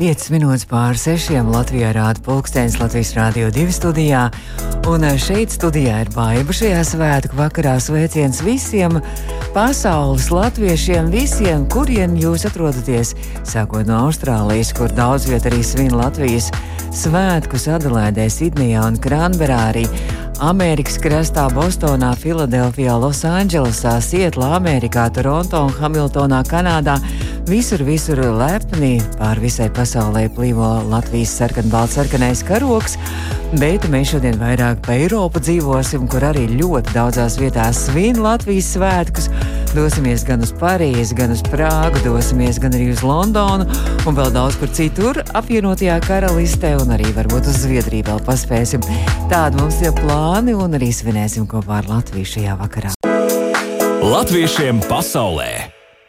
5 minūtes pāri sešiem Latvijā rāda pulkstenis Latvijas Rādio 2 studijā. Un eh, šeit studijā ir baiva šajā svētku vakarā sveiciens visiem pasaules latviešiem, visiem, kuriem jūs atrodaties. Sākot no Austrālijas, kur daudz viet arī svin Latvijas svētkus Adelaidē, Sidnejā un Kranberā arī. Amerikas krastā, Bostonā, Filadelfijā, Losandželosā, Sietlā, Amerikā, Toronto un Hamiltonā, Kanādā. Visur, visur lepni pār visai pasaulē plīvo Latvijas sarkanbalts sarkanais karoks, bet mēs šodien vairāk pa Eiropu dzīvosim, kur arī ļoti daudzās vietās svin Latvijas svētkus. Dosimies gan uz Parīzi, gan uz Prāgu, dosimies gan arī uz Londonu un vēl daudz kur citur apvienotajā karalistē un arī varbūt uz Zviedriju vēl paspēsim. Tādi mums ir plāni un arī svinēsim kopā ar Latviju šajā vakarā. Latviešiem pasaulē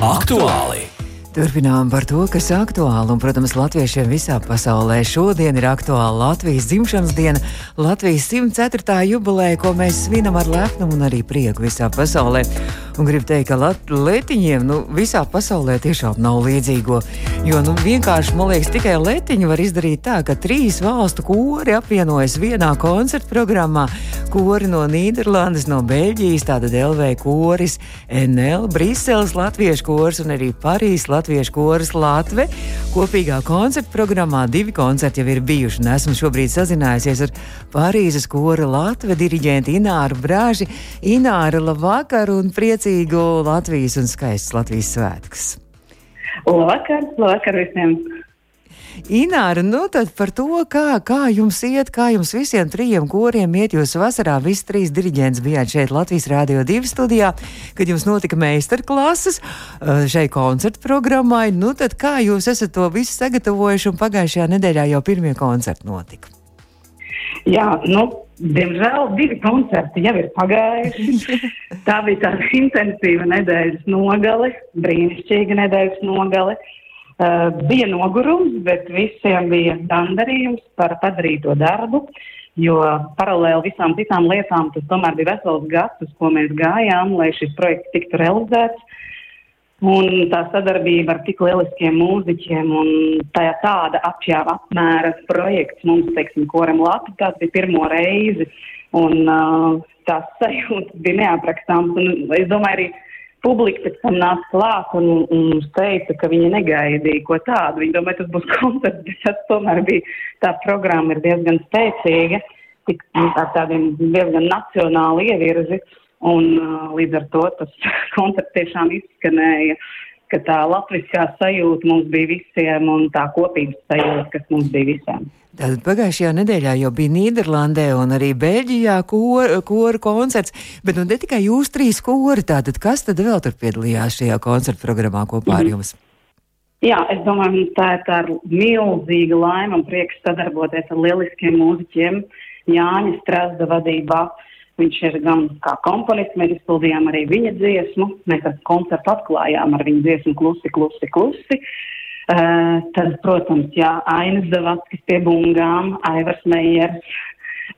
aktuāli! Turpinām par to, kas ir aktuāli. Un, protams, latviešiem visā pasaulē šodien ir aktuāla Latvijas dzimšanas diena, Latvijas 104. jubileja, ko mēs svinam ar lepnumu un arī prieku visā pasaulē. Un gribu teikt, ka letiņiem nu, visā pasaulē tiešām nav līdzīgo. Jo nu, vienkārši, man liekas, tikai letiņi var izdarīt tā, ka trīs valstu kori apvienojas vienā koncerta programmā. Kori no Nīderlandes, no Beļģijas, tātad LV koris, NL, Briseles latviešu koris un arī Parīzes latviešu koris Latve. Kopīgā koncerta programmā divi koncerti jau ir bijuši, un esmu šobrīd sazinājusies ar Parīzes kora Latve diriģentu Ināru Brāži. Ināra, labvakar un priecīgu Latvijas un skaistas Latvijas svētkus! Labvakar, labvakar visiem! Ināra, nu tad par to, kā, kā jums iet, kā jums visiem trijiem koriem iet. Jūs vasarā visi trīs diriģents bijāt šeit Latvijas Rādio 2 studijā, kad jums notika meistarklases uh, šai koncertu programmai. Nu tad kā jūs esat to visu sagatavojuši un pagājušajā nedēļā jau pirmie koncerti notika? Jā, nu, diemžēl divi koncerti jau ir pagājuši. Tā bija tāda intensīva nedēļas nogale, brīnišķīga nedēļas nogale. Uh, bija nogurums, bet visiem bija gandarījums par padarīto darbu, jo paralēli visām citām lietām tas tomēr bija vesels gads, uz ko mēs gājām, lai šis projekts tiktu realizēts. Un tā sadarbība ar tik lieliskiem mūziķiem un tā, tāda apjāva apmēra projekts mums, teiksim, koram Latvijas, tāds bija pirmo reizi. Un uh, tās sajūtas bija neaprakstāmas. Un es domāju, arī publika pēc tam nāca klāt un, un teica, ka viņi negaidīja ko tādu. Viņi domāja, tas būs koncerts, bet tas tomēr bija, tā programma ir diezgan spēcīga, tik tā tādiem diezgan nacionāli ievirzi, un uh, līdz ar to tas koncerts tiešām izskanēja, ka tā latviskā sajūta mums bija visiem un tā kopības sajūta, kas mums bija visiem. Tātad pagājušajā nedēļā jau bija Nīderlandē un arī Beļģijā kora, kora koncerts, bet nu ne tikai jūs trīs kori, tātad kas tad vēl tur piedalījās šajā koncerta programmā kopā ar mhm. jums? Jā, es domāju, tā ir tā milzīga laime un prieks sadarboties ar lieliskiem mūziķiem Jāņa Strasda vadībā. Viņš ir gan kā komponists, mēs izpildījām arī viņa dziesmu, mēs ar koncertu atklājām ar viņa dziesmu klusi, klusi, klusi. Uh, tad, protams, jā, Ainas Davaskis pie bungām, Aivars Meijers,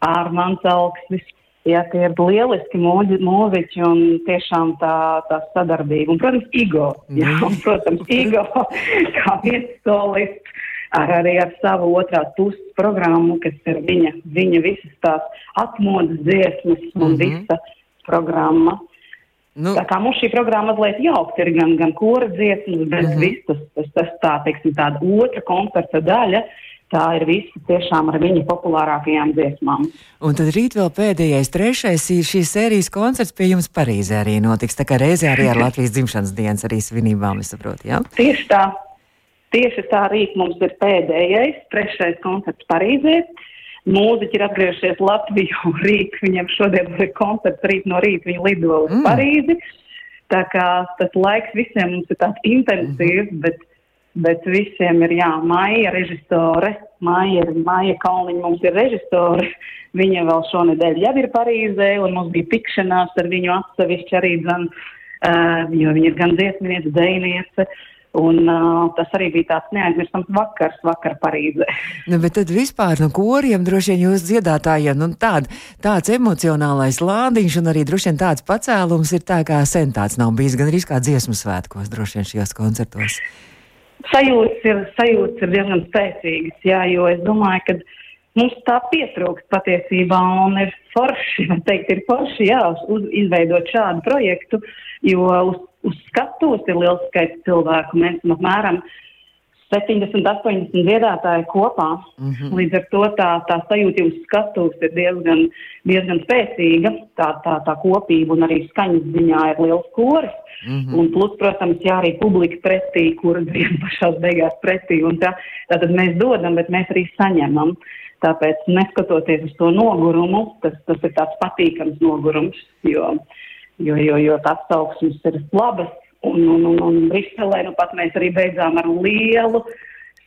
Ārmans Alksnis. Jā, tie ir lieliski mūziķi un tiešām tā, tā sadarbība. Un, protams, Igo, jā, mm. un, protams, Igo kā viens solists ar arī ar savu otrās puses programmu, kas ir viņa, viņa visas tās atmodas dziesmas un mm -hmm. visa programma. Nu, tā kā mums šī programma mazliet jaukta ir gan, gan kora dziesmas, bet mhm. -huh. viss tas, tas, tas tā, teiksim, tāda otra koncerta daļa. Tā ir visa tiešām ar viņa populārākajām dziesmām. Un tad rīt vēl pēdējais, trešais ir šīs sērijas koncerts pie jums Parīzē arī notiks. Tā kā reizē arī ar Latvijas dzimšanas dienas arī svinībām, es saprotu, jā? Ja? Tieši tā. Tieši tā rīt mums ir pēdējais, trešais koncerts Parīzē. Uh, mūziķi ir atgriežies Latviju rīt, viņiem šodien ir koncerts rīt no rīta, viņi lido uz mm. Parīzi. Tā kā tas laiks visiem mums ir tāds intensīvs, mm -hmm. bet, bet visiem ir, jā, Maija režisore, Maija, Maija Kalniņa mums ir režisore, viņa vēl šonedēļ jau ir Parīzē, un mums bija tikšanās ar viņu atsevišķi arī, gan, uh, jo viņa ir gan dziesminiece, dēļniece, Un, uh, tas arī bija tāds neaizmirstams vakars, vakar Parīzē. Nu, bet tad vispār no koriem droši vien jūs dziedātājiem nu, tād, tāds emocionālais lādiņš un arī droši vien tāds pacēlums ir tā kā sen tāds nav bijis, gan arī kā dziesmu svētkos droši vien šajos koncertos. Sajūtas ir, sajūtas ir diezgan spēcīgas, jā, jo es domāju, ka mums tā pietrūkst patiesībā un ir forši, teikt, ir forši, jā, uz, izveidot šādu projektu, jo uz uz skatuves ir liels skaits cilvēku. Mēs esam apmēram 70, 80 dziedātāji kopā. Mm -hmm. Līdz ar to tā, tā sajūta uz skatuves ir diezgan, diezgan spēcīga. Tā, tā, tā kopība un arī skaņas ziņā ir liels koris. Mm -hmm. Un plus, protams, jā, arī publika pretī, kur grib pašās beigās pretī. Un tā, tātad mēs dodam, bet mēs arī saņemam. Tāpēc, neskatoties uz to nogurumu, tas, tas ir tāds patīkams nogurums, jo uh, jo, jo, jo atsauksmes ir labas. Un, un, un, un Briselē nu pat mēs arī beidzām ar lielu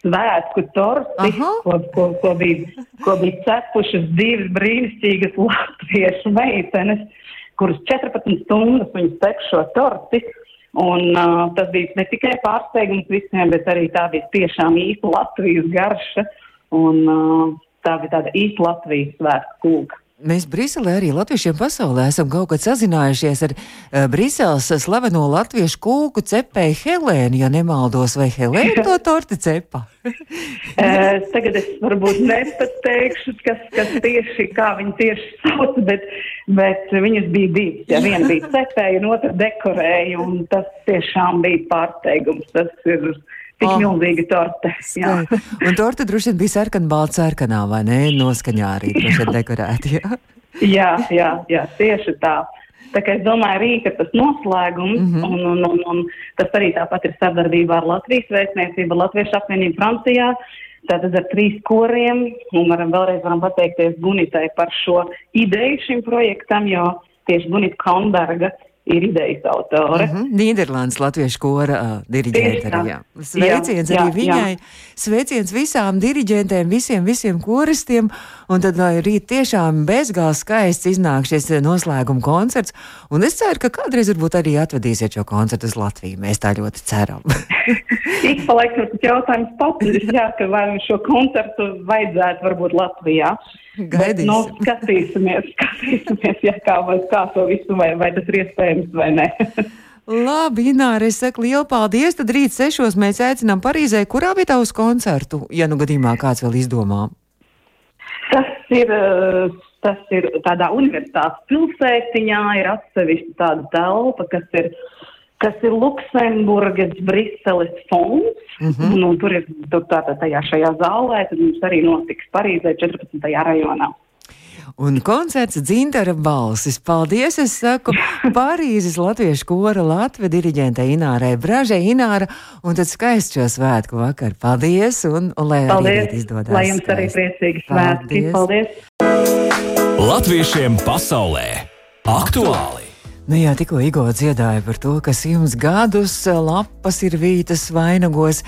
svētku torti, ko, ko, ko, bija, ko bija cepušas divas brīnišķīgas latviešu meitenes, kuras 14 stundas viņas cep šo torti. Un uh, tas bija ne tikai pārsteigums visiem, bet arī tā bija tiešām īsta Latvijas garša. Un uh, tā bija tāda īsta Latvijas svētku kūka. Mēs Briselē arī latviešiem pasaulē esam kaut kad sazinājušies ar uh, Briseles slaveno latviešu kūku cepēju Helēnu, ja nemaldos, vai Helēna to torti cepa? uh, tagad es varbūt nepateikšu, kas, kas tieši, kā viņi tieši sauc, bet, bet viņas bija divas. Ja viena bija cepēja un otra dekorēja, un tas tiešām bija pārsteigums. Tas ir Tik oh. milzīga torte. Jā. Un torte droši vien bija sarkanbalta sarkanā, vai ne? Noskaņā arī droši vien dekorēta. Jā. jā, jā, jā, tieši tā. Tā kā es domāju, rīka tas noslēgums, mm -hmm. un, un, un, un tas arī tāpat ir sadarbībā ar Latvijas vēstniecību, Latviešu apvienību Francijā. Tātad ar trīs koriem, un varam vēlreiz varam pateikties Gunitai par šo ideju šim projektam, jo tieši Gunita Kaunberga ir idejas autore. Mhm. -huh. Nīderlandes latviešu kora uh, diriģente arī. Jā. Sveiciens jā, arī jā, viņai. Jā. Sveiciens visām diriģentēm, visiem, visiem koristiem. Un tad lai rīt tiešām bezgāls skaists iznāk šis noslēguma koncerts. Un es ceru, ka kādreiz varbūt arī atvedīsiet šo koncertu uz Latviju. Mēs tā ļoti ceram. Ik pa laikam tas jautājums pats, jā, ka vai šo koncertu vajadzētu varbūt Latvijā. Gaidīsim. Bet, nu, skatīsimies, skatīsimies ja, kā, vai, kā to visu, vai, vai tas ir iespējams vai nē. Labi, Ināra, es saku lielu paldies. Tad rīt sešos mēs aicinām Parīzē, kurā vietā uz koncertu, ja nu gadījumā kāds vēl izdomā. Tas ir, tas ir tādā universitātes pilsētiņā, ir atsevišķa tāda telpa, kas ir kas ir Luksemburgas Briseles fonds. Mm -hmm. nu, tur ir tur tātad tajā šajā zālē, tad mums arī notiks Parīzē 14. rajonā. Un koncerts dzintara balsis. Paldies, es saku, Parīzes latviešu kora Latvijas diriģentei Inārai Bražai Ināra, un tad skaists šo svētku vakar. Paldies, un, un lai Paldies, arī izdodas. Lai jums skaisti. arī priecīgi svētki. Paldies! Latviešiem pasaulē aktuāli! Nu jā, tikko Igo dziedāja par to, ka simts gadus lapas ir vītas vainagos.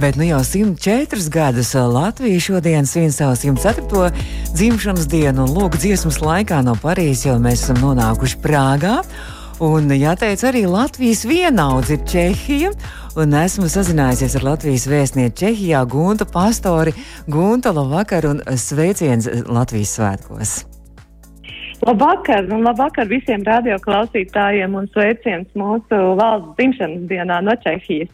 Bet nu jau 104 gadus Latvija šodien svin savu 104. dzimšanas dienu, un lūk, dziesmas laikā no Parīzes jau mēs esam nonākuši Prāgā. Un jāteic, arī Latvijas vienaudz ir Čehija. Un esmu sazinājusies ar Latvijas vēstnieci Čehijā, Gunta Pastori. Gunta, labvakar un sveiciens Latvijas svētkos! Labvakar, un labvakar visiem radioklausītājiem un sveiciens mūsu valsts dzimšanas dienā no Čehijas.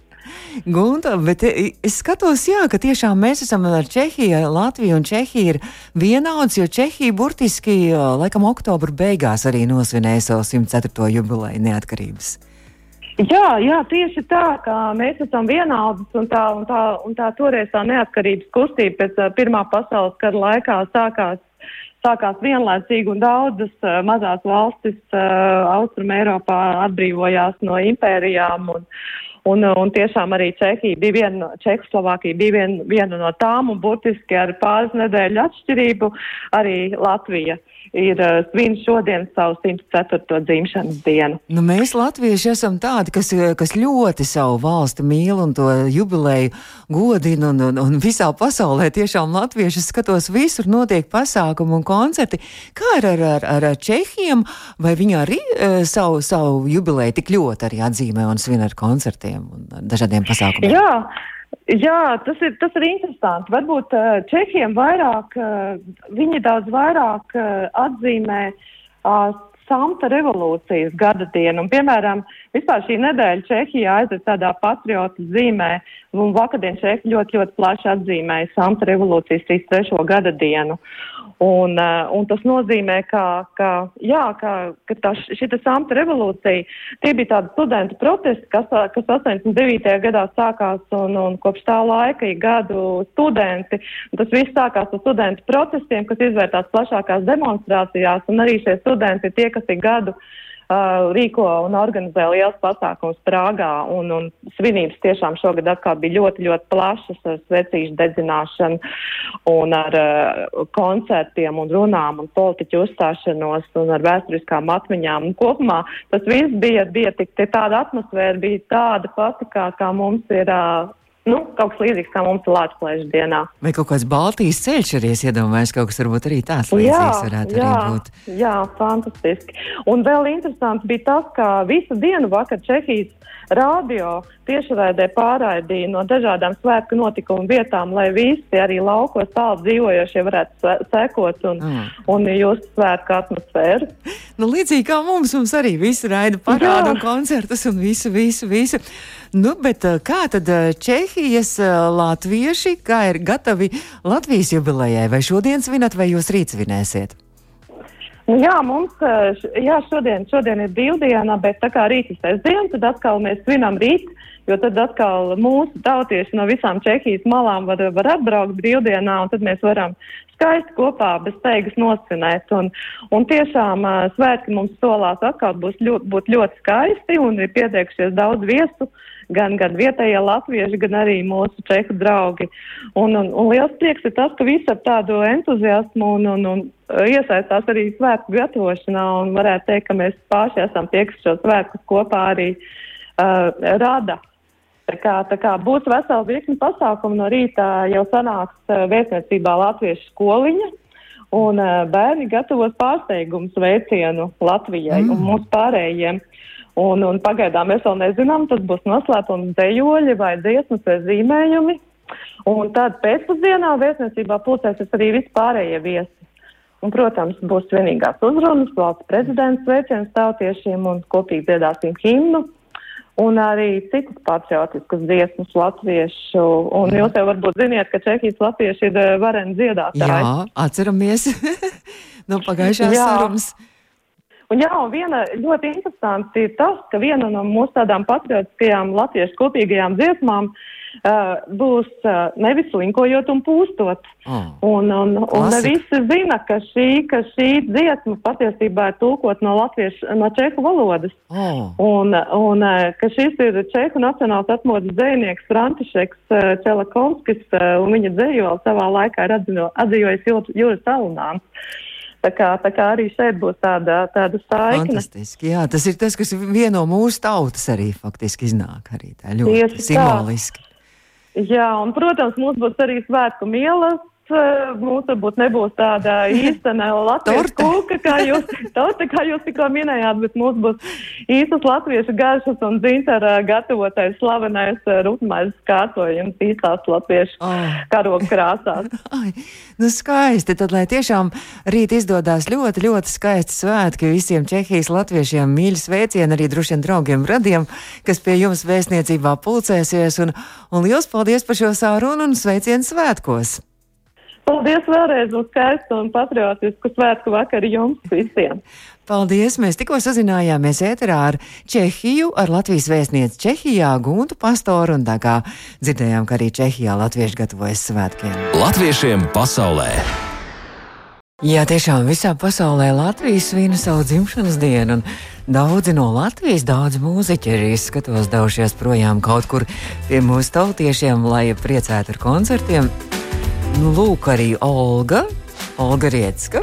Gunta, bet es skatos, jā, ka tiešām mēs esam ar Čehiju, Latviju un Čehiju ir vienauds, jo Čehija burtiski, laikam, oktobra beigās arī nosvinēja savu 104. jubileju neatkarības. Jā, jā, tieši tā, ka mēs esam vienādas un tā, un tā, un tā toreiz tā neatkarības kustība pēc uh, Pirmā pasaules kara laikā sākās sākās vienlaicīgi un daudzas uh, mazās valstis uh, Austrum Eiropā atbrīvojās no impērijām un, un, un tiešām arī Čehija bija viena, Čehoslovākija bija vien, viena no tām un burtiski ar pāris nedēļu atšķirību arī Latvija. Uh, ir uh, svin šodien savu 104. dzimšanas dienu. Nu, mēs, latvieši, esam tādi, kas, kas ļoti savu valsti mīl un to jubileju godina, un, un, un visā pasaulē tiešām latvieši skatos, visur notiek pasākumi un koncerti. Kā ir ar, ar, ar, ar Čehiem, vai viņi arī uh, savu, savu jubileju tik ļoti arī atzīmē un svin ar koncertiem un dažādiem pasākumiem? Jā. Jā, tas ir, tas ir interesanti. Varbūt uh, Čehiem vairāk, uh, viņi daudz vairāk uh, atzīmē samta revolūcijas gada dienu. Un, piemēram, vispār šī nedēļa Čehijā aiziet tādā patriotu zīmē, un vakardien Čehi ļoti, ļoti plaši atzīmēja samta revolūcijas 33. gada dienu. Un, uh, un tas nozīmē, ka, ka, jā, ka, ka tā, šita samta revolūcija, tie bija tādi studentu protesti, kas, kas 89. gadā sākās un, un kopš tā laika ir gadu studenti. Tas viss sākās ar studentu protestiem, kas izvērtās plašākās demonstrācijās, un arī šie studenti ir tie, kas ir gadu uh, uh, rīko un organizē liels pasākums Prāgā, un, un svinības tiešām šogad atkal bija ļoti, ļoti plašas ar svecīšu dedzināšanu un ar uh, koncertiem un runām un politiķu uzstāšanos un ar vēsturiskām atmiņām. Un kopumā tas viss bija, bija tik, tāda atmosfēra, bija tāda pati, kā, kā mums ir uh, Nu, kaut kas līdzīgs kā mums Latvijas dienā. Vai kaut kāds Baltijas ceļš arī iedomājas, kaut kas varbūt arī tāds līdzīgs varētu jā, arī būt? Jā, fantastiski. Un vēl interesants bija tas, ka visu dienu vakar Čehijas radio tiešraidē pārraidīja no dažādām svētku notikumu vietām, lai visi arī laukos tālu dzīvojošie varētu sekot un, mm. un just svētku atmosfēru. Nu, līdzīgi kā mums, mums arī visi raida parādu un koncertus un visu, visu, visu. Nu, bet eh, kā tad eh, Čehijas eh, latvieši, kā ir gatavi Latvijas jubilejai, vai šodien svinat, vai jūs rīt svinēsiet? Nu, jā, mums jā, šodien, šodien ir brīvdiena, bet tā kā rīt ir sestdiena, tad atkal mēs svinam rīt, jo tad atkal mūsu tautieši no visām Čehijas malām var, var atbraukt brīvdienā, un tad mēs varam skaisti kopā bez steigas nosvinēt. Un, un tiešām svētki mums solās atkal būs ļoti, būt ļoti skaisti, un ir pieteikušies daudz viesu. Gan, gan vietējie latvieši, gan arī mūsu čehu draugi. Un, un, un liels prieks ir tas, ka visi ar tādu entuziasmu un, un, un iesaistās arī svētku gatavošanā varētu teikt, ka mēs paši esam tie, kas šo svētkus kopā arī uh, rada. Tā kā, tā kā būs vesela virkni pasākumu no rīta jau sanāks uh, vēstniecībā latviešu skoliņa. Un uh, bērni gatavos pārsteigumu sveicienu Latvijai mm. un mūsu pārējiem. Un, un pagaidām mēs vēl nezinām, tas būs noslēpums dejoļi vai dziesmas vai zīmējumi. Un tad pēcpusdienā viesniecībā pulcēsies arī vispārējie viesi. Un, protams, būs vienīgās uzrunas, valsts prezidents sveiciens tautiešiem un kopīgi dziedāsim himnu. Un arī citas patriotiskas dziesmas latviešu. Un jūs jau varbūt ziniet, ka Čehijas latvieši ir eh, vareni dziedātāji. Jā, atceramies no pagājušās sarunas. Un, jā, un viena ļoti interesanta ir tas, ka viena no mūsu tādām patriotiskajām latviešu kopīgajām dziesmām uh, būs uh, nevis linkojot un pūstot. Oh, un, un, un ne visi zina, ka šī, ka šī dziesma patiesībā ir tulkot no latviešu, no čehu valodas. Oh. Un, un uh, ka šis ir čehu nacionāls atmodas dzējnieks Františeks uh, Čelakovskis, uh, un viņa dzējola savā laikā ir atzījojis Jūras Salunāns. Tā kā, tā kā arī šeit būs tāda, tāda saikne. Fantastiski, jā, tas ir tas, kas vieno mūsu tautas arī faktiski iznāk arī tā ļoti Tieši simboliski. Tā. Jā, un, protams, mums būs arī svētku mielas, mums varbūt nebūs tāda īstena latviešu kūka, kā jūs, torte, kā jūs tikko minējāt, bet mums būs īstas latviešu garšas un dzintara gatavotais slavenais eh, rupmaiz kārtojums īstās latviešu oh. karogu krāsās. Ai, nu skaisti, tad lai tiešām rīt izdodās ļoti, ļoti skaisti svētki visiem Čehijas latviešiem mīļi sveicieni arī drošiem draugiem radiem, kas pie jums vēstniecībā pulcēsies un, un liels paldies par šo sārunu un sveicienu svētkos! Paldies vēlreiz uz skaistu un patriotisku svētku vakaru jums visiem! Paldies! Mēs tikko sazinājāmies ēterā ar Čehiju, ar Latvijas vēstnieci Čehijā, Guntu Pastoru, un tā kā dzirdējām, ka arī Čehijā latvieši gatavojas svētkiem. Latviešiem pasaulē! Jā, tiešām visā pasaulē Latvijas svin savu dzimšanas dienu, un daudzi no Latvijas, daudz mūziķi arī skatos devušies projām kaut kur pie mūsu tautiešiem, lai priecētu ar koncertiem. Nu, lūk, arī Olga, Olga Rietska.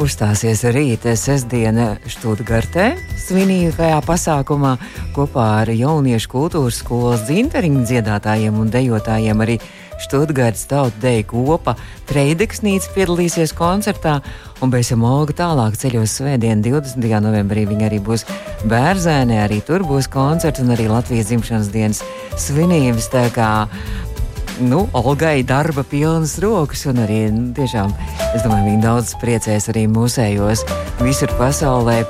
uzstāsies rīt sestdiena Štūtgartē svinīgajā pasākumā kopā ar jauniešu kultūras skolas dzinteriņu dziedātājiem un dejotājiem arī Študgārdas tautu deju kopa Treideksnīca piedalīsies koncertā, un Bēsim Olga tālāk ceļos svētdien 20. novembrī. Viņa arī būs bērzēnē, arī tur būs koncerts un arī Latvijas dzimšanas dienas svinības. Nu, Olgai darba pilnas rokas, un arī nu, tiešām es domāju, viņa daudz priecēs arī mūsējos visur pasaulē.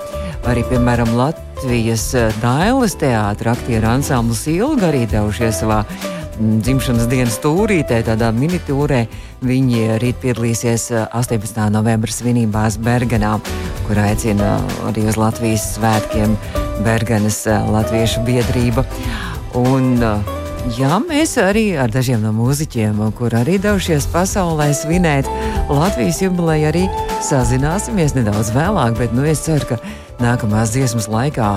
Arī, piemēram, Latvijas eh, Dailas teātris, aktieru ansamblis Ilga arī devušies savā mm, dzimšanas dienas tūrītē, tādā minitūrē. Viņi rīt piedalīsies 18. Eh, novembra svinībās Bergenā, kur aicina arī uz Latvijas svētkiem Bergenas eh, Latviešu biedrība. Un, uh, Jā, mēs arī ar dažiem no mūziķiem, kur arī devušies pasaulē svinēt Latvijas jubileju, arī sazināsimies nedaudz vēlāk, bet nu, es ceru, ka nākamās dziesmas laikā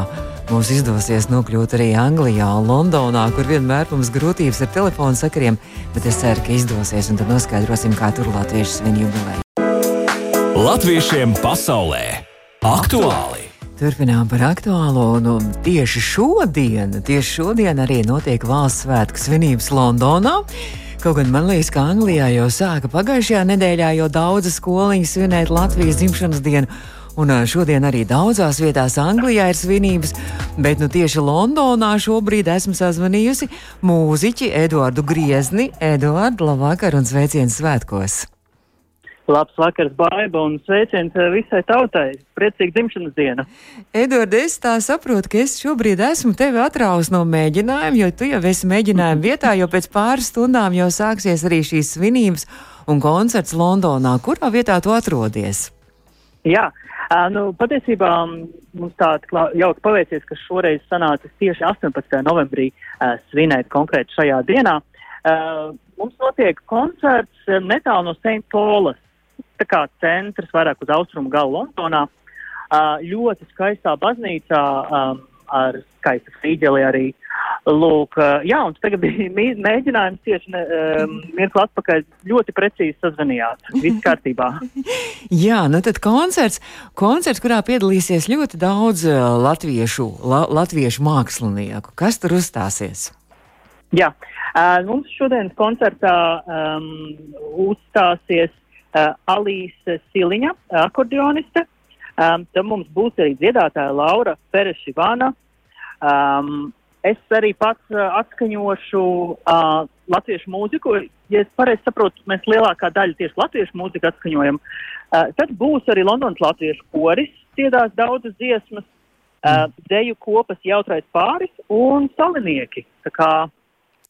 mums izdosies nokļūt arī Anglijā Londonā, kur vienmēr mums grūtības ar telefonu sakariem, bet es ceru, ka izdosies un tad noskaidrosim, kā tur latvieši svin jubileju. Latviešiem pasaulē aktuāli! Turpinām par aktuālo. Nu, tieši šodien, tieši šodien arī notiek valsts svētku svinības Londonā. Kaut gan man liekas, ka Anglijā jau sāka pagājušajā nedēļā, jo daudzas skoliņas svinēt Latvijas dzimšanas dienu. Un šodien arī daudzās vietās Anglijā ir svinības, bet nu, tieši Londonā šobrīd esmu sazvanījusi mūziķi Eduardu Griezni. Eduardu, labvakar un sveiciens svētkos! Labs vakars, baiba un sveiciens eh, visai tautai. Priecīga dzimšanas diena. Edvard, es tā saprotu, ka es šobrīd esmu tevi atraus no mēģinājuma, jo tu jau esi mēģinājuma vietā, jo pēc pāris stundām jau sāksies arī šīs svinības un koncerts Londonā. Kurā vietā tu atrodies? Jā, nu, patiesībā mums tā jauki paveicies, ka šoreiz sanācis tieši 18. novembrī svinēt konkrēti šajā dienā. Mums notiek koncerts netālu no St. Paulas tā kā centrs, vairāk uz austrumu galu Londonā. Uh, ļoti skaistā baznīcā um, ar skaistu frīģeli arī. Lūk, uh, jā, un tagad bija mēģinājums tieši ne, um, mirkli atpakaļ ļoti precīzi sazvanījāt. Viss kārtībā. jā, nu tad koncerts, koncerts, kurā piedalīsies ļoti daudz latviešu, la, latviešu mākslinieku. Kas tur uzstāsies? Jā, uh, mums šodienas koncertā um, uzstāsies uh, Alīse Siliņa, akordioniste. Um, tad mums būs arī dziedātāja Laura Perešivāna. Um, es arī pats uh, atskaņošu uh, latviešu mūziku. Ja es pareizi saprotu, mēs lielākā daļa tieši latviešu mūziku atskaņojam. Uh, tad būs arī Londonas latviešu koris, dziedās daudzas dziesmas, uh, deju kopas jautrais pāris un salinieki. Tā kā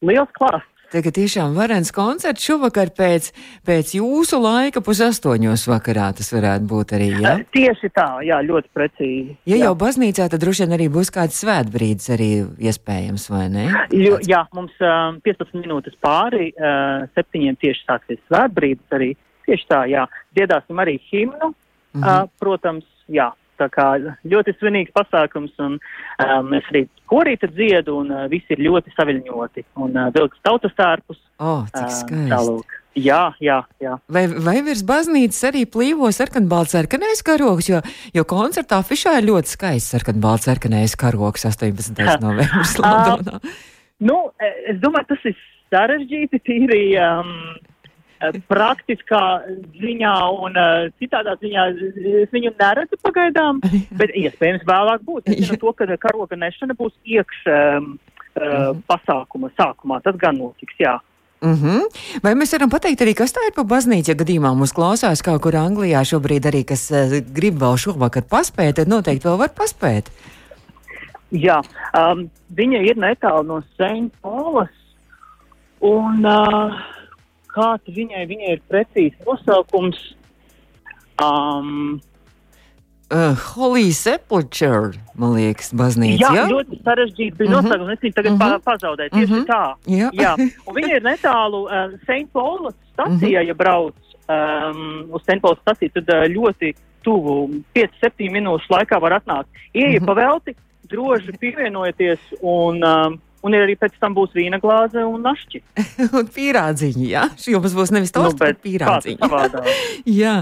liels klāsts. Tagad tiešām varens koncerts šovakar pēc, pēc jūsu laika pusastoņos vakarā tas varētu būt arī? Ja? Tieši tā, jā, ļoti precīzi. Ja jā. jau baznīcā, tad droši vien arī būs kāds svētbrīdis arī iespējams, vai ne? Jo, jā, mums uh, 15 minūtes pāri, uh, septiņiem tieši sāksies svētbrīdis arī. Tieši tā, jā. Dziedāsim arī himnu, mm -hmm. uh, protams, jā. Tā kā ļoti svinīgs pasākums, un um, es arī korīta dziedu, un uh, visi ir ļoti saviļņoti. Un uh, vilks tautas tārpus. O, oh, cik skaisti. Uh, jā, jā, jā. Vai, vai virs baznīcas arī plīvo sarkanbalts sarkanais karogs, jo, jo koncertā afišā ir ļoti skaists sarkanbalts sarkanais karogs 18. novembris Londonā. Uh, nu, es domāju, tas ir sarežģīti tīri. Um, praktiskā ziņā un uh, citādā ziņā es viņu neredzu pagaidām, bet iespējams vēlāk būs. Es zinu to, ka karoga nešana būs iekš um, uh, pasākuma sākumā. Tas gan notiks, jā. Mm -hmm. Vai mēs varam pateikt arī, kas tā ir pa baznīca? Ja gadījumā mums klausās kaut kur Anglijā šobrīd arī, kas uh, grib vēl šovakar paspēt, tad noteikti vēl var paspēt. Jā, um, viņa ir netālu no St. Paulas. Un uh, kāds viņai, viņai ir precīzs nosaukums. Um, Uh, Holy Sepulchre, man liekas, baznīca. Jā, jā? ļoti sarežģīti bija uh -huh. nosaukums. Es viņu tagad uh -huh. pazaudēju. Tieši uh -huh. tā. Jā. jā. Un viņa ir netālu uh, St. Paulas stacijā, uh -huh. ja brauc um, uz St. Paulas staciju, tad uh, ļoti tuvu 5-7 minūšu laikā var atnākt. Ieja uh -huh. pa velti, droši pievienojieties un um, un ir arī pēc tam būs vīna glāze un našķi. un pīrādziņi, jā. Šī jums būs nevis tos, nu, bet pīrādziņi. jā,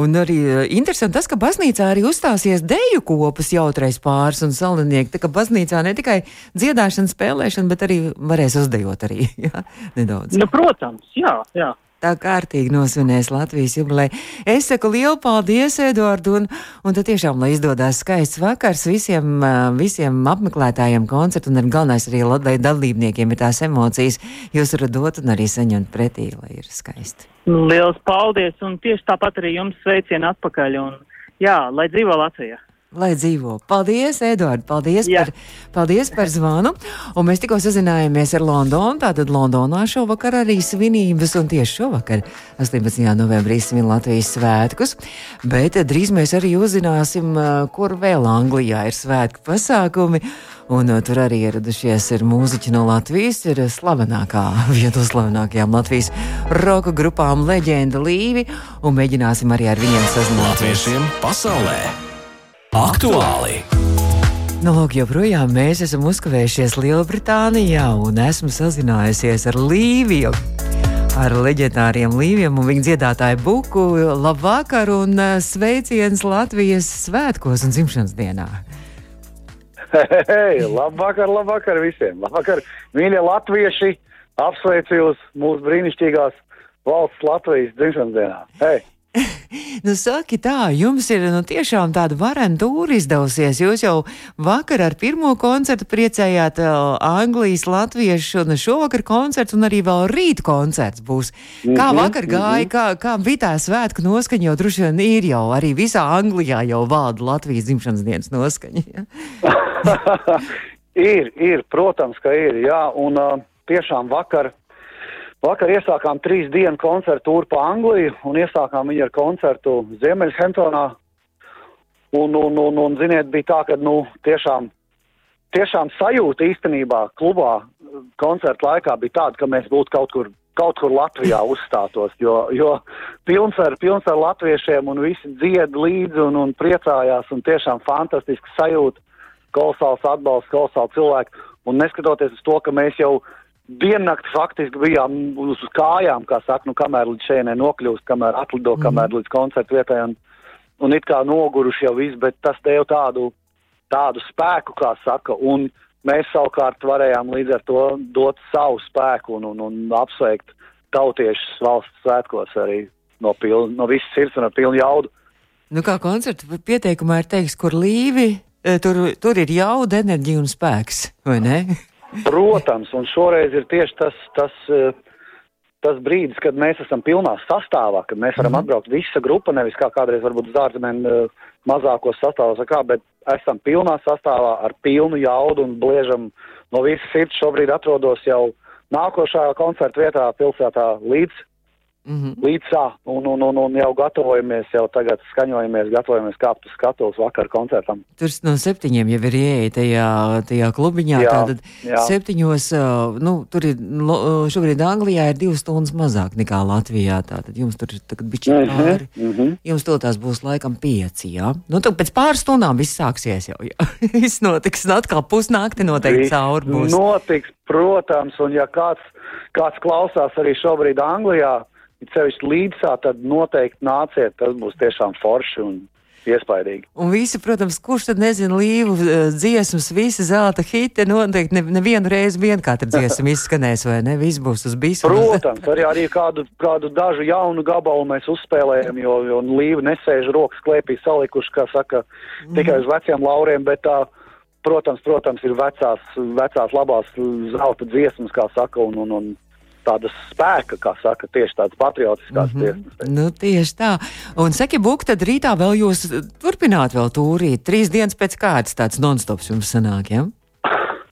un arī interesanti tas, ka baznīcā arī uzstāsies deju kopas jautrais pāris un salinieki. Tā kā baznīcā ne tikai dziedāšana, spēlēšana, bet arī varēs uzdejot arī, jā, nedaudz. Nu, protams, jā, jā tā kārtīgi nosvinēs Latvijas jubileju. Es saku lielu paldies, Eduardu, un, un tad tiešām, lai izdodas skaists vakars visiem, visiem apmeklētājiem koncertu, un arī galvenais arī, lai dalībniekiem ir tās emocijas, jūs varat dot un arī saņemt pretī, lai ir skaisti. Liels paldies, un tieši tāpat arī jums sveicienu atpakaļ, un jā, lai dzīvo Latvijā! Lai dzīvo. Paldies, Edvard, paldies, Jā. par, paldies par zvanu. Un mēs tikko sazinājāmies ar Londonu. Tātad Londonā šovakar arī svinības, un tieši šovakar, 18. novembrī, svin Latvijas svētkus. Bet drīz mēs arī uzzināsim, kur vēl Anglijā ir svētku pasākumi. Un tur arī ieradušies ir mūziķi no Latvijas, ir slavenākā, viena no slavenākajām Latvijas roka grupām leģenda Līvi, un mēģināsim arī ar viņiem sazināties. Latviešiem pasaulē! Aktuāli! Nu, lūk, joprojām mēs esam uzkavējušies Lielbritānijā un esmu sazinājusies ar Līviju. Ar leģendāriem līviem un viņa dziedātāju buku. Labvakar un uh, sveiciens Latvijas svētkos un dzimšanas dienā! Hei, labvakar, labvakar visiem! Labvakar, mīļie latvieši! Apsveicu jūs mūsu brīnišķīgās valsts Latvijas dzimšanas dienā! Hei! Nu, saki tā, jums ir nu, tiešām tāda varena tūra izdevusies. Jūs jau vakar ar pirmo koncertu priecējāt uh, Anglijas latviešu, un šovakar koncerts, un arī vēl rīt koncerts būs. Kā mm -hmm, vakar gāja, mm -hmm. kā, kā bija tā svētku noskaņa, jo droši vien ir jau arī visā Anglijā jau valda Latvijas dzimšanas dienas noskaņa. Ir, ir, protams, ka ir, jā, un uh, tiešām vakar Vakar iesākām trīs dienu koncertu tūru pa Angliju un iesākām viņu ar koncertu Ziemeļhemptonā. Un, un, un, un, ziniet, bija tā, ka, nu, tiešām, tiešām sajūta īstenībā klubā koncerta laikā bija tāda, ka mēs būtu kaut kur, kaut kur Latvijā uzstātos, jo, jo pilns ar, pilns ar latviešiem un visi dzied līdzi un, un priecājās un tiešām fantastiski sajūta, kolosāls atbalsts, kolosāls cilvēki. Un neskatoties uz to, ka mēs jau diennakti faktiski bijām uz kājām, kā saka, nu, kamēr līdz šejienē nokļūst, kamēr atlido, mm. kamēr līdz koncertu vietai, un, un it kā noguruši jau viss, bet tas deva tādu, tādu spēku, kā saka, un mēs savukārt varējām līdz ar to dot savu spēku un, un, un apsveikt tautiešus valsts svētkos arī no, piln, no visas sirds un ar pilnu jaudu. Nu, kā koncerta pieteikumā ir teiks, kur līvi, e, tur, tur ir jauda, enerģija un spēks, vai ne? Protams, un šoreiz ir tieši tas, tas, eh, tas brīdis, kad mēs esam pilnā sastāvā, kad mēs varam mm -hmm. atbraukt visa grupa, nevis kā kādreiz varbūt uz ārzemēm eh, mazākos sastāvos, kā, bet esam pilnā sastāvā ar pilnu jaudu un bliežam no visas sirds. Šobrīd atrodos jau nākošā koncerta vietā pilsētā līdz Mm -hmm. Līdzā, un, un, un, un jau gatavojamies, jau tagad skaņojamies, gatavojamies kāpt uz skatuves vakar koncertam. Tur no septiņiem jau ir ieeja tajā, tajā klubiņā. Jā, tātad jā. septiņos, nu, tur ir, šobrīd Anglijā ir divas stundas mazāk nekā Latvijā. Tātad jums tur tagad bišķi mm -hmm, pāri. Mm -hmm. Jums to tās būs laikam pieci, jā? Nu, tad pēc pāris stundām viss sāksies jau, jā. viss notiks, atkal pusnakti noteikti cauri būs. Notiks, protams, un ja kāds, kāds klausās arī šobrīd Anglijā, it sevišķi līdzsā, tad noteikti nāciet, tas būs tiešām forši un iespaidīgi. Un visi, protams, kurš tad nezina līvu eh, dziesmas, visi zelta hiti, noteikti ne, nevienu reizi vien katra dziesma izskanēs, vai ne? Viss būs uz bisu. Protams, arī, arī kādu, kādu dažu jaunu gabalu mēs uzspēlējam, jo, jo līva nesēž rokas klēpī salikuši, kā saka, tikai uz veciem lauriem, bet tā. Protams, protams, ir vecās, vecās labās zelta dziesmas, kā saka, un, un, un tādas spēka, kā saka, tieši tādas patriotiskās mm -hmm. dziesmas. Nu, tieši tā. Un saki, Buk, tad rītā vēl jūs turpināt vēl tūrīt. Trīs dienas pēc kārtas tāds nonstops jums sanāk, ja?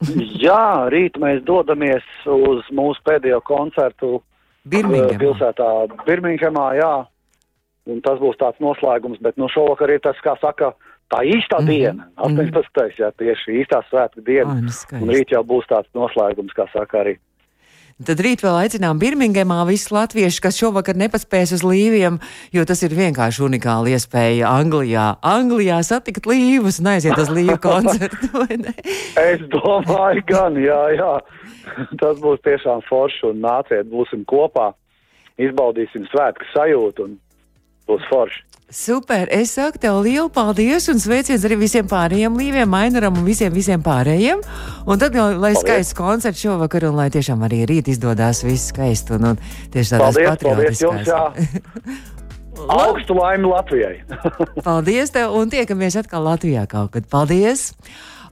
jā, rīt mēs dodamies uz mūsu pēdējo koncertu Birmingemā. pilsētā Birmingemā, jā. Un tas būs tāds noslēgums, bet nu šovakar ir tas, kā saka, tā īstā mm -hmm. diena, 18. Mm -hmm. jā, tieši īstā svētku diena. Oh, un rīt jau būs tāds noslēgums, kā saka arī Tad rīt vēl aicinām Birmingemā visus latviešus, kas šovakar nepaspēs uz līviem, jo tas ir vienkārši unikāla iespēja Anglijā. Anglijā satikt līvus un aiziet uz līvu koncertu, vai ne? Es domāju, gan, jā, jā. Tas būs tiešām forši un nāciet, būsim kopā, izbaudīsim svētku sajūtu un būs forši. Super! Es saku tev lielu paldies un sveiciens arī visiem pārējiem līviem, Mainaram un visiem, visiem pārējiem. Un tad, jau, lai Paldies. skaists koncerts šovakar un lai tiešām arī rīt izdodas viss skaisti un, un tieši tādās Paldies, paldies patriotiskās. Augstu laimi Latvijai. Paldies tev un tiekamies atkal Latvijā kaut kad. Paldies!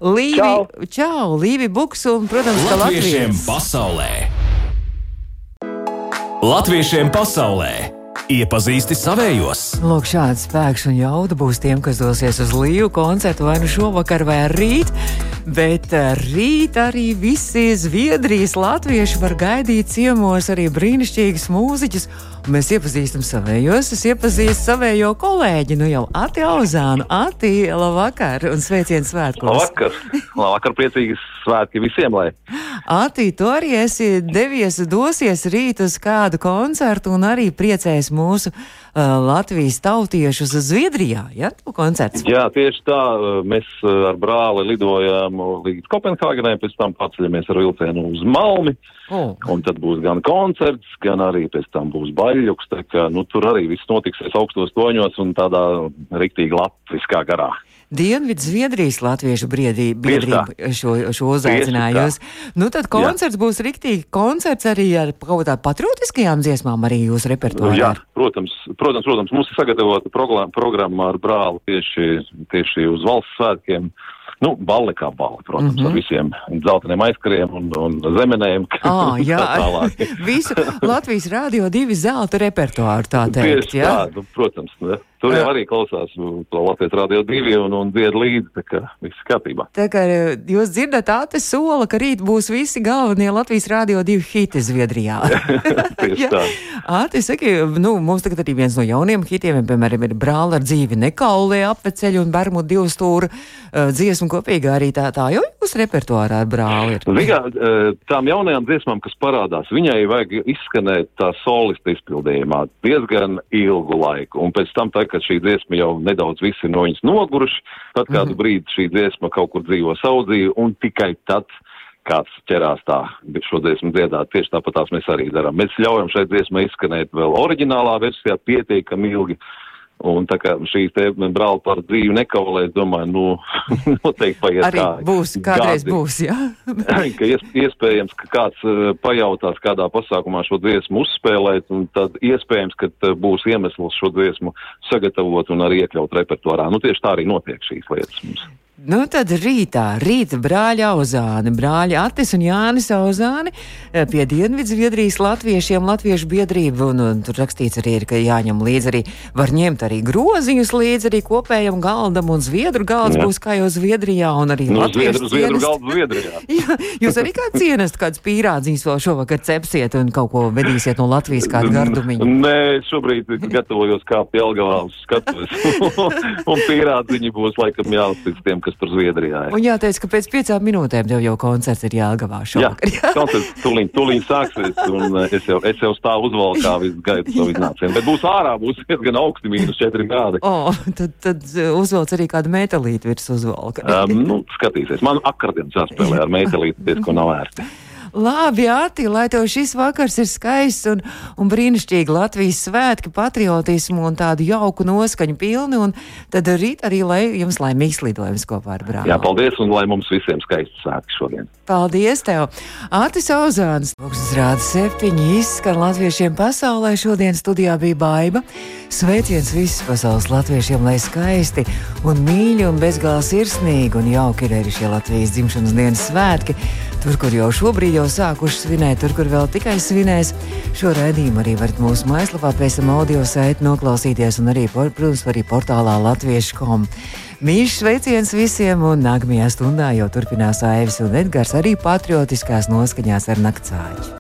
Līvi, Čau. čau, Līvi Buks un, protams, ka Latviešiem pasaulē! Latviešiem pasaulē! Iepazīsti savējos! Lūk, šāds spēks un jauda būs tiem, kas dosies uz Līvu koncertu vai nu šovakar vai rīt. Bet eh, rīt arī visi Zviedrijas latvieši var gaidīt ciemos arī brīnišķīgus mūziķus. Un Mēs iepazīstam savējos, es iepazīstu savējo kolēģi, nu jau Ati Auzānu. Ati, labvakar un sveiciens svētkos! Labvakar! Labvakar, priecīgas svētki visiem! Lai. Ati, tu arī esi devies, dosies rīt uz kādu koncertu un arī priecēs mūsu uh, Latvijas tautiešus Zviedrijā. Ja, tu koncerts? Jā, tieši tā. Mēs uh, ar brāli lidojām līdz Kopenhāgenai, pēc tam paceļamies ar vilcienu uz Malmi. Oh. Un tad būs gan koncerts, gan arī pēc tam būs baļķis. Nu, tur arī viss notiksies augstos toņos un tādā riktīgi latviskā garā. Dienvidu Zviedrijas latviešu briedī, biedrība šo, šo uzaicinājusi. Nu, tad koncerts Jā. būs riktīgi koncerts arī ar kaut kādām patriotiskajām dziesmām arī jūsu repertuārā. Jā, protams, protams, protams, mums ir sagatavota programma ar brāli tieši, tieši uz valsts svētkiem. Nu, balli kā balli, protams, mm -hmm. ar visiem dzelteniem aizkariem un, un zemenēm. Ah, jā, visu Latvijas rādio divi zelta repertuāru tā teikt. Tieši jā? tā, nu, protams. Ne? Tur jau arī klausās to Latvijas rādio divi un, un dzied līdzi, tā kā viss kārtībā. Tā kā jūs dzirdat, Āte sola, ka rīt būs visi galvenie Latvijas rādio divi hiti Zviedrijā. Tieši tā. Āte, saki, nu, mums tagad arī viens no jauniem hitiem, piemēram, ir brāla ar dzīvi nekaulē apveceļu un bermu divu stūru uh, dziesmu kopīgi arī tā, tā jau jūs repertuārā ar brāli ir. Vigā, tām jaunajām dziesmām, kas parādās, viņai vajag izskanēt tā solista izpildījumā diezgan ilgu laiku, un pēc tam tā, kad šī dziesma jau nedaudz visi no viņas noguruši, tad kādu mm -hmm. brīdi šī dziesma kaut kur dzīvo savu dzīvi, un tikai tad kāds ķerās tā šo dziesmu dziedāt. Tieši tāpat tās mēs arī darām. Mēs ļaujam šai dziesmai izskanēt vēl oriģinālā versijā pietiekami ilgi. Un tā kā šīs te brāli par dzīvi nekaulē, es domāju, nu, noteikti paies Arī kā. būs, kādreiz gadi. būs, jā. ka ies, iespējams, ka kāds uh, pajautās, kādā pasākumā šo dziesmu uzspēlēt, un tad iespējams, ka būs iemesls šo dziesmu sagatavot un arī iekļaut repertuārā. Nu, tieši tā arī notiek šīs lietas mums. Nu, tad rītā, rīta brāļa Auzāni, brāļa Atis un Jānis Auzāni eh, pie Dienvidzviedrijas latviešiem, latviešu biedrība, un, un tur rakstīts arī, ir, ka jāņem līdzi arī, var ņemt arī groziņus līdzi arī kopējam galdam, un zviedru galds Jā. būs kā jau Zviedrijā, un arī Nu, latviešu zviedru, zviedru galdu Zviedrijā. Jā, jūs arī kā cienest kāds pīrādziņus vēl šovakar cepsiet un kaut ko vedīsiet no Latvijas kādu gardumiņu. Nē, šobrīd gatavojos kāpt Jelgavā uz skatuves, un pīrādziņi būs laikam jāuztic tiem, kas tur Zviedrijā ir. Un jāteic, ka pēc piecām minūtēm tev jau koncerts ir jāgavā Jā, šovakar. koncerts tūlīt, tūlīt sāksies, un eh, es jau, es jau stāvu uzvalkā visu gaidu savu iznācienu. Bet būs ārā, būs diezgan augsti, mīnus 4 grādi. O, tad, tad uzvelc arī kādu metālīti virs uzvalka. Um, nu, skatīsies, man akordions jāspēlē ar metālīti, diezko nav vērti. Labi, Ati, lai tev šis vakars ir skaists un, un brīnišķīgi Latvijas svētki, patriotismu un tādu jauku noskaņu pilni, un tad rīt arī, lai jums laimīgs lidojums kopā ar brāli. Jā, paldies, un lai mums visiem skaisti svētki šodien. Paldies tev! Atis Ozāns, Lūksnes rāda septiņi izskan latviešiem pasaulē. Šodien studijā bija baiva. Sveiciens visiem pasaules latviešiem, lai skaisti un mīļi un bezgalīgi sirsnīgi un jauki ir arī šie Latvijas dzimšanas dienas svētki. Tur, kur jau šobrīd jau sākuši svinēt, tur, kur vēl tikai svinēs, šo raidījumu arī varat mūsu mājaslapā pēc tam audio saiti noklausīties un arī, protams, arī portālā latviešu.com. Mīļš sveiciens visiem, un nākamajā stundā jau turpinās Aivis un Edgars arī patriotiskās noskaņās ar naktsāķi.